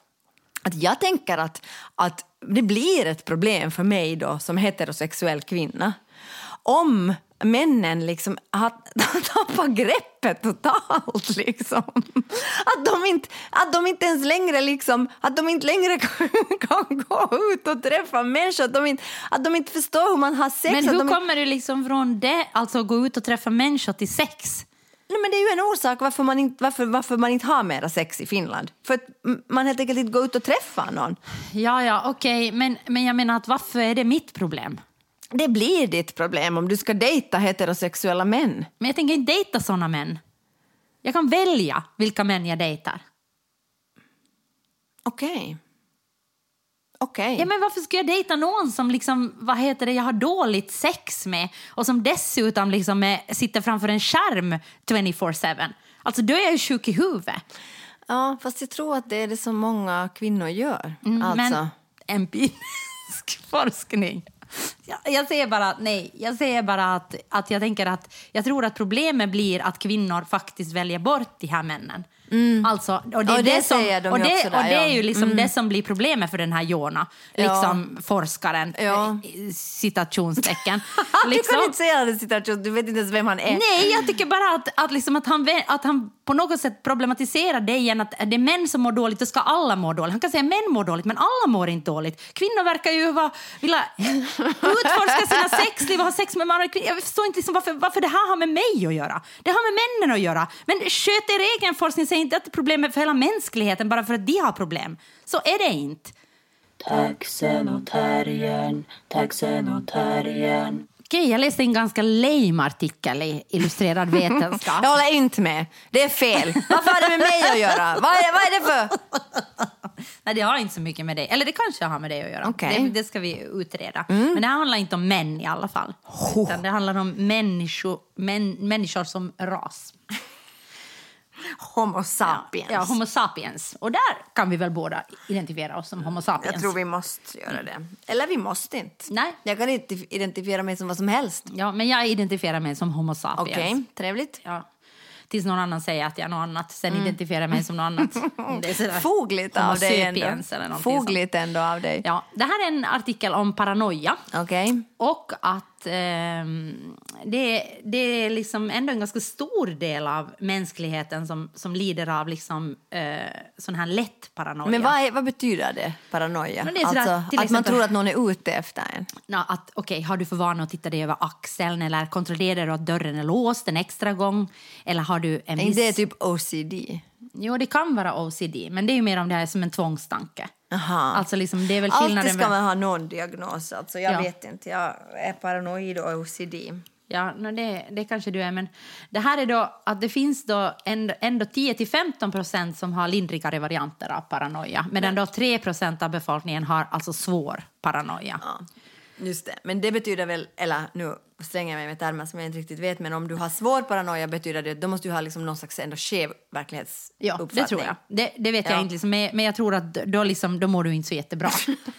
att jag tänker att, att det blir ett problem för mig då som heterosexuell kvinna om männen liksom har tappat greppet totalt. Liksom. Att, de inte, att de inte ens längre liksom, att de inte längre kan, kan gå ut och träffa människor. Att de inte, att de inte förstår hur man har sex. Men hur de, kommer du liksom från det, alltså gå ut och träffa människor till sex? Nej, men det är ju en orsak varför man inte, varför, varför man inte har mera sex i Finland. För att man helt enkelt inte går ut och träffar någon. Ja, ja, okej, men, men jag menar att varför är det mitt problem? Det blir ditt problem om du ska dejta heterosexuella män. Men jag tänker inte dejta såna män. Jag kan välja vilka män jag dejtar. Okej. Okej. Ja, men varför ska jag dejta någon som liksom, vad heter det, jag har dåligt sex med och som dessutom liksom är, sitter framför en skärm 24-7? Alltså då är jag ju sjuk i huvudet. Ja, fast jag tror att det är det som många kvinnor gör. Mm, alltså. Men empirisk forskning. Jag, jag säger bara att nej. Jag säger bara att, att jag tänker att jag tror att problemet blir att kvinnor faktiskt väljer bort de här männen. Alltså, och det, är Mm. Och det det som, säger de och det, också där, och det är ja. Mm. ju liksom det som blir problemet för den här Jona, liksom forskaren, Ja. eh, citationstecken. Du liksom, kan inte säga det situation, du vet inte ens vem han är. Nej, jag tycker bara att, att, liksom att, han, att han på något sätt problematiserar det igen att det är män som mår dåligt, då ska alla må dåligt. Han kan säga män mår dåligt, men alla mår inte dåligt. Kvinnor verkar ju vara, vilja utforska sina sexliv och ha sex med man och kvinnor. Jag förstår inte liksom varför, varför det här har med mig att göra. Det har med männen att göra. Men sköt er egen forskning, säg inte att det är problem för hela mänskligheten bara för att de har problem. Så är det inte. Taxen och terriern, taxen och terriern. Okej, jag läste en ganska lame artikel i Illustrerad vetenskap. Jag håller inte med. Det är fel. Varför har det med mig att göra? Vad är, vad är det för... Nej, det har inte så mycket med det. Eller det kanske har med det att göra. Mm. Det, det ska vi utreda. Men det handlar inte om män i alla fall. Utan det handlar om människor, män, människor som ras. Homo sapiens. Ja, homo sapiens. Och där kan vi väl båda identifiera oss som homo sapiens. Jag tror vi måste göra det. Eller vi måste inte. Nej. Jag kan inte identifiera mig som vad som helst. Ja, men jag identifierar mig som homo sapiens. Okej, trevligt. Ja. Tills någon annan säger att jag är något annat. Sen identifierar jag mig som något annat. Fogligt av dig ändå. Fogligt ändå av dig. Ja, det här är en artikel om paranoia. Okej. Och att ehm, det, det är liksom ändå en ganska stor del av mänskligheten som, som lider av liksom, eh, sån här lätt paranoia. Men vad, är, vad betyder det, paranoia? Det är alltså, till att man exempel- tror att någon är ute efter en? Ja, att, okej, har du för vana att titta dig över axeln eller kontrollerar du att dörren är låst en extra gång? Eller har du en Är viss... det typ OCD? Jo, det kan vara OCD, men det är ju mer om det här är som en tvångstanke. Aha. Alltså liksom, det är väl Alltid ska man ha någon diagnos. Alltså, jag Ja. vet inte, jag är paranoid och OCD. Ja, no, det, det kanske du är. Men det här är då att det finns då ändå, ändå 10-15 procent som har lindrigare varianter av paranoia. Medan då 3 procent av befolkningen har alltså svår paranoia. Ja, just det. Men det betyder väl, eller nu slänger jag mig med termer som jag inte riktigt vet, men om du har svår paranoia betyder det, då måste du ha liksom någon slags ändå skev verklighetsuppfattning. Ja, det tror jag. Det, det vet Ja. jag inte, liksom, men, men jag tror att då, liksom, då mår du inte så jättebra.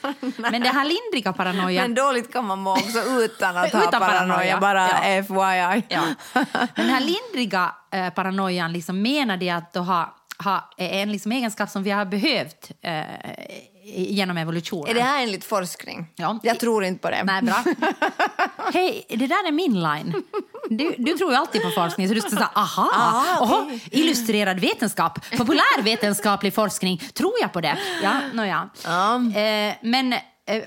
men det här lindriga paranoia... Men dåligt kan man må också utan att ha Utan paranoia, paranoia, bara ja. FYI. Ja. Men den här lindriga eh, paranoian liksom menar det att då ha, ha, är en liksom egenskap som vi har behövt eh, genom evolutionen. Är det här enligt forskning? Ja. Jag tror inte på det. Nej, bra. Hej, det där är min line. Du, du tror ju alltid på forskning, så du ska säga aha, Ah, oho, okej. illustrerad vetenskap, populärvetenskaplig forskning, tror jag på det? Ja, nåja. Ja. Eh, men eh,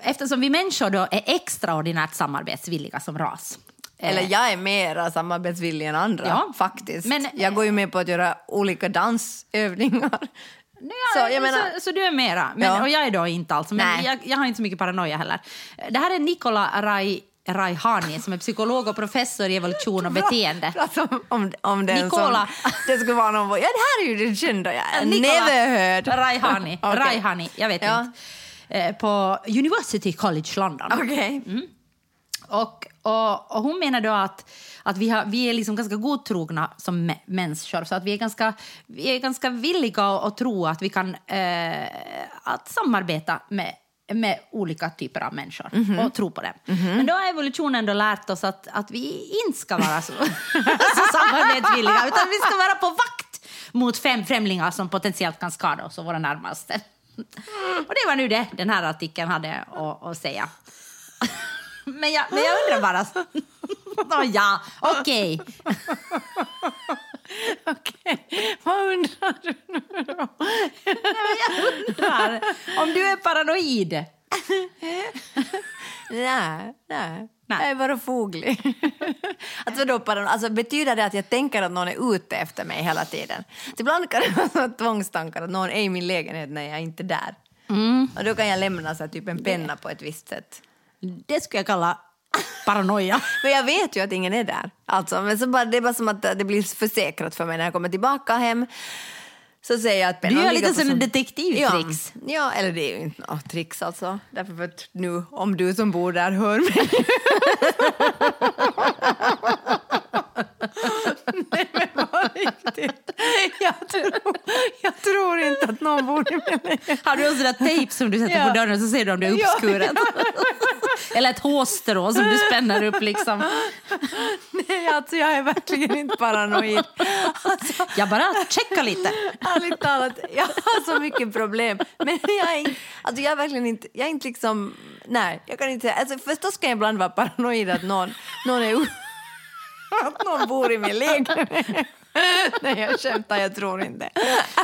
eftersom vi människor då är extraordinärt samarbetsvilliga som ras. eh, Eller jag är mera samarbetsvillig än andra, Ja. faktiskt. Men- jag går ju med på att göra olika dansövningar. Ja, Så, jag menar- så, så du är mera, men, Ja. och jag är då inte alls. Men Nej. jag, jag har inte så mycket paranoia heller. Det här är Nikola Rai, Raihani som är psykolog och professor i evolution och beteende. Prata om, om, den Nikola. som... Det skulle vara någon... Ja, det här är ju den kända jag. Never heard. Raihani, Okej. Raihani, jag vet Ja. inte. Eh, På University College London. Okej. Mm. Och, och, och hon menar då att, att vi, har, vi är liksom ganska godtrogna som mä- människor. Så att vi är ganska, vi är ganska villiga att, att tro att vi kan eh, att samarbeta med, med olika typer av människor Mhm. och tro på det. Men då har evolutionen då lärt oss att, att vi inte ska vara så, så samarbetsvilliga utan vi ska vara på vakt mot fem främlingar som potentiellt kan skada oss och våra närmaste. Och det var nu det den här artikeln hade att, att säga. Men jag, men jag undrar bara... Nå, ja, okej. Okej. Vad undrar du nu då? Jag undrar om du är paranoid. Nej, nej. Nej. Jag är bara foglig. alltså, då, alltså, betyder det att jag tänker att någon är ute efter mig hela tiden? Så ibland kan det vara tvångstankar att någon är i min lägenhet när jag inte är där. Och då kan jag lämna så här, typ en penna på ett visst sätt. Det skulle jag kalla paranoia. Men jag vet ju att ingen är där. Alltså, men så bara, det är bara som att det blir försäkrat för mig när jag kommer tillbaka hem. Så säger jag att Du gör lite som- detektivtricks. Ja, ja, eller det är ju inte något tricks alltså. Därför för att nu, om du som bor där hör mig. Nej men på riktigt. Jag tror, jag tror inte att någon bor i lägenhet. Har du en sån där tejp som du sätter Ja. på dörren så ser du om det är Ja. Eller ett hårstrå som du spänner upp liksom. Nej, alltså jag är verkligen inte paranoid. Alltså, Jag bara checkar lite. ärligt talat, jag har så mycket problem. Men jag är, alltså jag är verkligen inte, jag är inte liksom, nej, jag kan inte alltså förstås kan jag ibland vara paranoid att någon, någon är att någon bor i min lägenhet. Nej, jag skämtar, jag tror inte.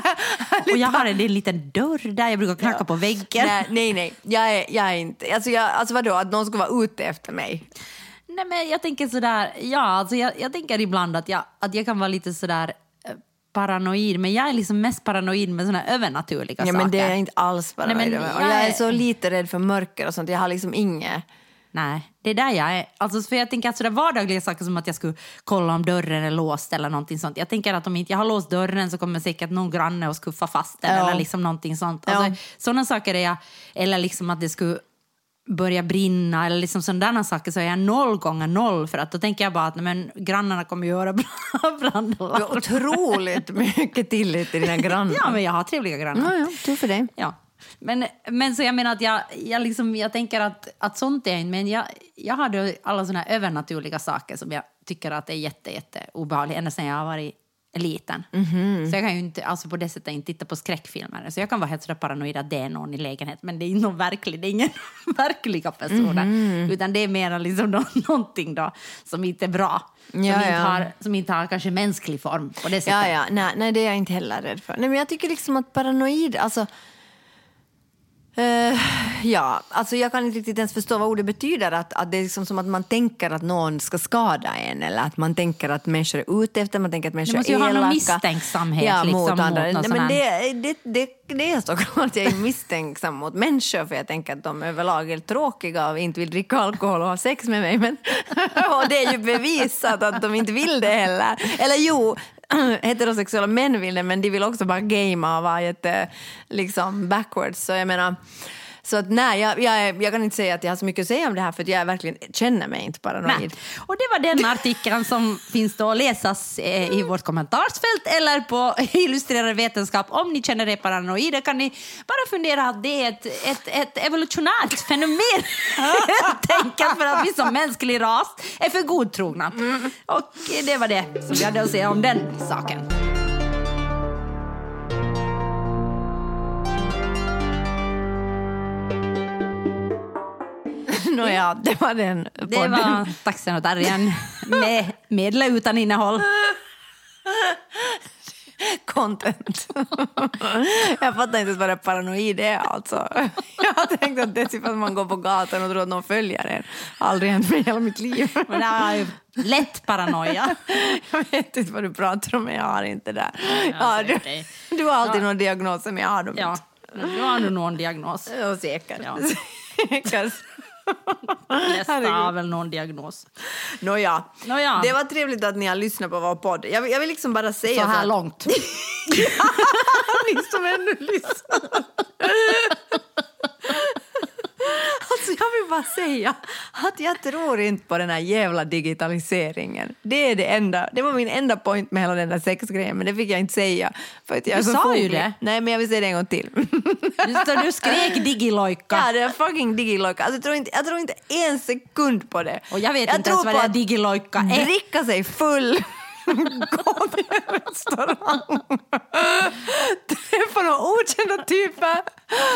Och jag har en liten dörr där jag brukar knacka på väggen. Nej, nej, nej. Jag är, jag är inte... Alltså, jag, alltså vadå, att någon ska vara ute efter mig? Nej, men jag tänker sådär, ja, alltså jag, jag tänker ibland att jag, att jag kan vara lite sådär eh, paranoid, men jag är liksom mest paranoid med såna övernaturliga Ja, saker. men det är jag inte alls paranoid Nej, men jag jag är är- så lite rädd för mörker och sånt. Jag har liksom inget... Nej, det är där jag är. Alltså, för jag tänker att sådär vardagliga saker som att jag skulle kolla om dörren är låst eller någonting sånt. Jag tänker att om inte jag har låst dörren så kommer säkert någon granne och skuffa fast den Ja. eller liksom någonting sånt. Ja. Alltså, Sådana saker är jag, eller liksom att det skulle börja brinna eller liksom sådana saker så är jag noll gånger noll för att då tänker jag bara att men, grannarna kommer göra bra Du brandalarm. har otroligt mycket tillit till dina grannar. Ja, men jag har trevliga grannar. ja, ja, tur för dig. Ja. Men, men så jag menar att jag, jag, liksom, jag tänker att, att sånt är inte, men jag, jag har då alla såna här övernaturliga saker som jag tycker att är jätte, jätte obehagliga ända sedan jag har varit liten. Så jag kan ju inte, alltså på det sättet inte titta på skräckfilmer. Så jag kan vara helt sådär paranoid att det är någon i lägenheten, men det är någon verklig, det är ingen verkliga personer. Utan det är mer liksom nå- någonting då som inte är bra. Som, Ja, inte, ja. har, som inte har kanske mänsklig form på det sättet. Ja, ja. Nej, nej, det är jag inte heller rädd för. Nej, men jag tycker liksom att paranoid, alltså... eh, ja, alltså jag kan inte riktigt ens förstå vad ordet betyder. Att, att det är liksom som att man tänker att någon ska skada en eller att man tänker att människor är ute efter, man tänker att människor måste ju är ha elaka. någon misstänksamhet ja, liksom mot mot andra. någon Nej, men det, det, det, det är såklart jag är misstänksam mot människor för jag tänker att de överlag är tråkiga och inte vill dricka alkohol och ha sex med mig. Men, och det är ju bevisat att de inte vill det heller. Eller jo, heterosexuella män vill det men de vill också bara gamea och vara jätte liksom backwards. Så jag menar, så att nej, jag, jag, jag kan inte säga att jag har så mycket att säga om det här för jag verkligen känner mig inte paranoid. Nej. Och det var den artikeln som finns då att läsas eh, i vårt kommentarsfält eller på Illustrerad vetenskap. Om ni känner er paranoida kan ni bara fundera att det är ett, ett, ett evolutionärt fenomen. Helt enkelt för att vi som mänsklig ras är för godtrogna. Och det var det som vi hade att säga om den saken. Nåja, det var den Det podden. var taxen och targen med, med eller utan innehåll. content. jag fattar inte vad det paranoid är alltså. Jag har tänkt att det är typ att man går på gatan och tror att någon följer en. Aldrig hänt mig i hela mitt liv. Men det var ju lätt paranoia. Jag vet inte vad du pratar om men jag har inte det. Ja, du, det. du har alltid någon diagnos men jag har dem Ja, du har nog någon diagnos. Ja, säkert. Ja. Säkert. Herregud. har väl någon diagnos. Nåja. Nåja. det var trevligt att ni har lyssnat på vår podd. Jag, vill- jag vill liksom bara säga Så här att- långt. ni som ännu lyssnar. Alltså jag vill bara säga att jag tror inte på den här jävla digitaliseringen. Det är det enda. Det var min enda point med hela den där sexgrejen, men det fick jag inte säga. För att jag Du sa ju det. Nej, men jag vill säga det en gång till. Du, du skrek digilojka. Ja, det är fucking digilojka. Alltså, jag, tror inte, jag tror inte en sekund på det. Och jag vet inte tror ens vad det är digilojka är. Dricka sig full. Gå till en restaurang. Träffa några okända typer.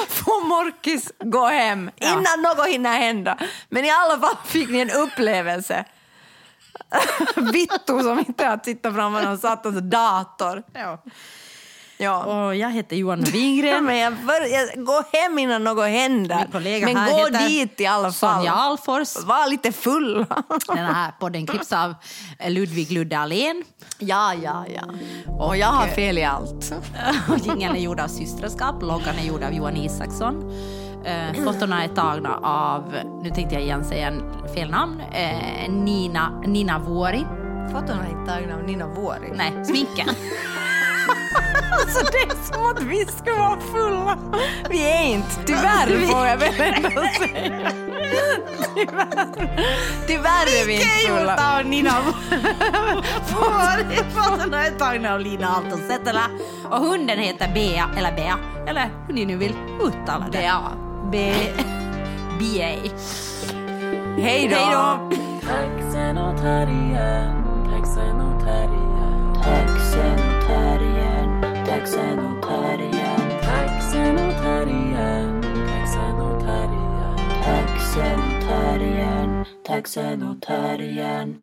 Få morkis, gå hem. Innan något hinner hända. Men i alla fall fick ni en upplevelse. Vittu som inte har tittat framför någon satans dator. Ja. Ja. Och jag heter Johanna Wingren. men jag, bör, jag, gå hem innan något händer. Min kollega men här gå heter dit i alla fall. Sonja Alfors. Var lite full. Den här podden klipps av Ludvig Ludde Ahlén. ja, ja, ja. Och jag har fel i allt. Och Jingeln är gjord av Systraskap, loggan är gjord av Johan Isaksson. Eh, fotona är tagna av, nu tänkte jag igen säga en fel namn, eh, Nina, Nina Vuori. Fotona är tagna av Nina Vuori. Nej, sminken. Alltså det är som att vi ska vara fulla. Vi är inte, tyvärr får jag väl ändå säga. Tyvärr. Tyvärr är vi inte fulla. av Nina Vuori. Fotona är tagna av Lina Aaltosetälä. Och hunden heter Bea, eller Bea, eller hur ni nu vill uttala det. Bea. B... B.A. Hej då! Taxen och terriern, taxen och terriern. Taxen och terriern, taxen och terriern. Taxen